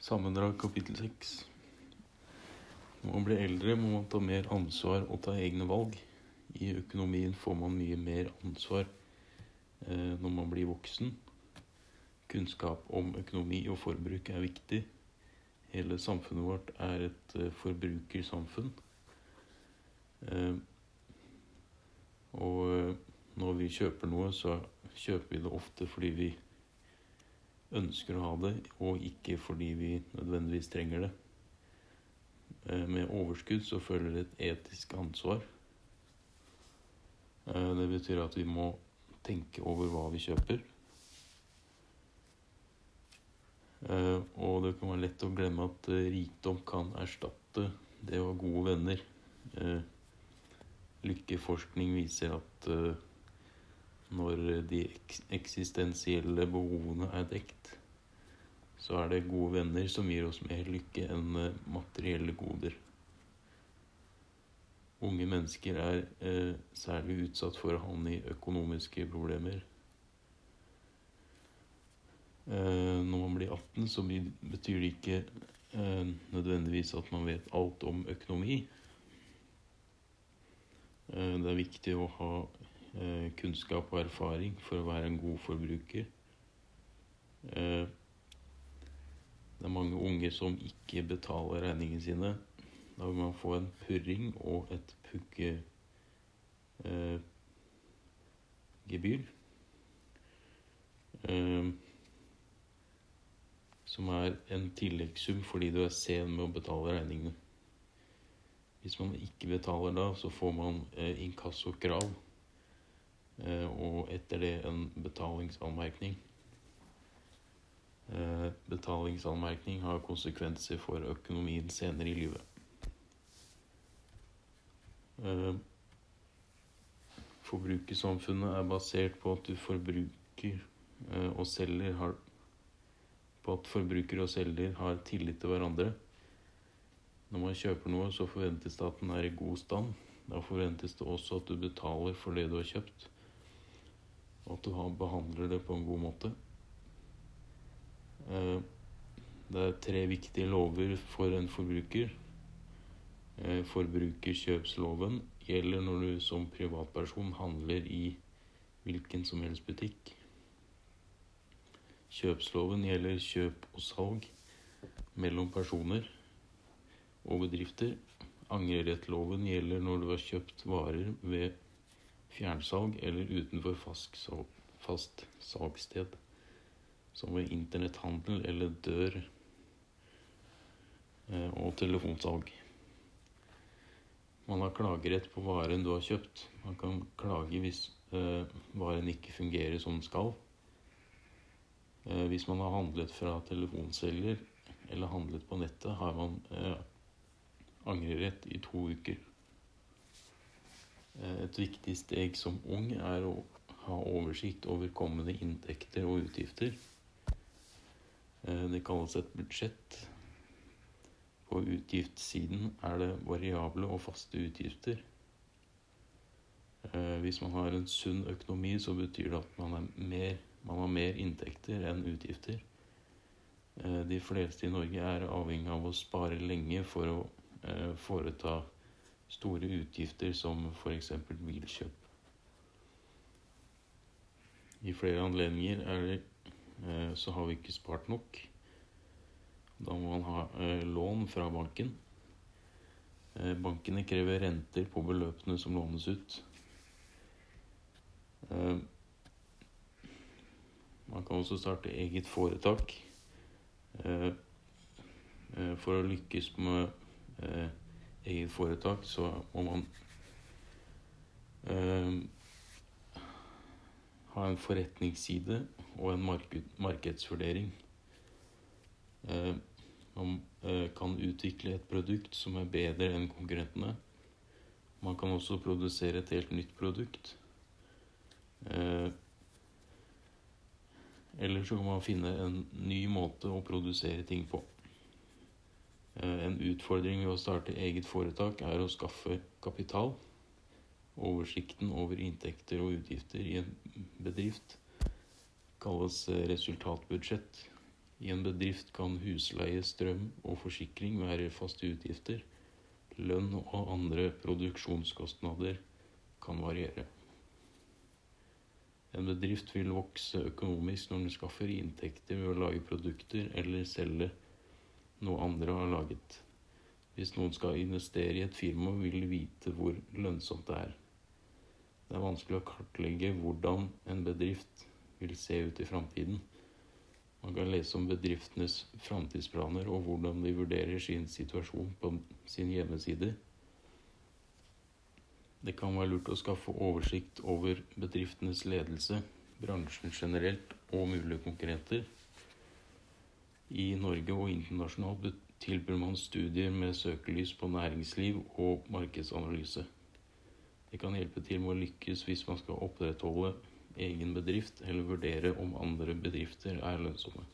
Sammendrag kapittel 6. Når man blir eldre, må man ta mer ansvar og ta egne valg. I økonomien får man mye mer ansvar eh, når man blir voksen. Kunnskap om økonomi og forbruk er viktig. Hele samfunnet vårt er et eh, forbrukersamfunn. Eh, og eh, når vi kjøper noe, så kjøper vi det ofte fordi vi ønsker å ha det, og ikke fordi vi nødvendigvis trenger det. Eh, med overskudd så følger det et etisk ansvar. Eh, det betyr at vi må tenke over hva vi kjøper. Eh, og det kan være lett å glemme at rikdom kan erstatte det å ha gode venner. Lykkeforskning viser at når de eksistensielle behovene er dekt, så er det gode venner som gir oss mer lykke enn eh, materielle goder. Unge mennesker er eh, særlig utsatt for å havne i økonomiske problemer. Eh, når man blir 18, så betyr det ikke eh, nødvendigvis at man vet alt om økonomi. Eh, det er viktig å ha kunnskap og erfaring for å være en god forbruker. Eh, det er mange unge som ikke betaler regningene sine. Da vil man få en purring og et puggegebyr. Eh, som er en tilleggssum fordi du er sen med å betale regningene. Hvis man ikke betaler da, så får man eh, inkassokrav. Eh, og etter det en betalingsanmerkning. Eh, betalingsanmerkning har konsekvenser for økonomien senere i livet. Eh, forbrukersamfunnet er basert på at du forbruker og selger har på at forbruker og selger har tillit til hverandre. Når man kjøper noe, så forventes det at den er i god stand. Da forventes det også at du betaler for det du har kjøpt at du behandler det på en god måte. Eh, det er tre viktige lover for en forbruker. Eh, forbrukerkjøpsloven gjelder når du som privatperson handler i hvilken som helst butikk. Kjøpsloven gjelder kjøp og salg mellom personer og bedrifter. Angrerettloven gjelder når du har kjøpt varer ved fjernsalg eller utenfor fast, salgssted, som ved internetthandel eller dør eh, og telefonsalg. Man har klagerett på varen du har kjøpt. Man kan klage hvis eh, varen ikke fungerer som den skal. Eh, hvis man har handlet fra telefonselger eller handlet på nettet, har man eh, angrerett i to uker. Eh, et viktig steg som ung er å ha oversikt over kommende inntekter og utgifter. Eh, det kalles et budsjett. På utgiftssiden er det variable og faste utgifter. Eh, hvis man har en sunn økonomi, så betyr det at man, mer, man har mer inntekter enn utgifter. De fleste i Norge er avhengig av å spare lenge for å foreta store utgifter som f.eks. bilkjøp. I flere anledninger det, eh, så har vi ikke spart nok. Da må man ha eh, lån fra banken. Eh, bankene krever renter på beløpene som lånes ut. Man kan også starte eget foretak. For å lykkes med eget foretak, så må man eh, ha en forretningsside og en marked, markedsvurdering. Eh, man eh, kan utvikle et produkt som er bedre enn konkurrentene. Man kan også produsere et helt nytt produkt. Eh, eller så kan man finne en ny måte å produsere ting på. Eh, en utfordring ved å starte eget foretak er å skaffe kapital. Oversikten over inntekter og utgifter i en bedrift kalles eh, resultatbudsjett. I en bedrift kan husleie, strøm og forsikring være faste utgifter. Lønn og andre produksjonskostnader kan variere. En bedrift vil vokse økonomisk når den skaffer inntekter ved å lage produkter eller selge noe andre har laget. Hvis noen skal investere i et firma, vil vite hvor lønnsomt det er. Det er vanskelig å kartlegge hvordan en bedrift vil se ut i framtiden. Man kan lese om bedriftenes framtidsplaner og hvordan de vurderer sin situasjon på sin hjemmeside. Det kan være lurt å skaffe oversikt over bedriftenes ledelse, bransjen generelt og mulige konkurrenter. I Norge og internasjonalt tilbyr man studier med søkelys på næringsliv og markedsanalyse. Det kan hjelpe til med å lykkes hvis man skal opprettholde egen bedrift, eller vurdere om andre bedrifter er lønnsomme.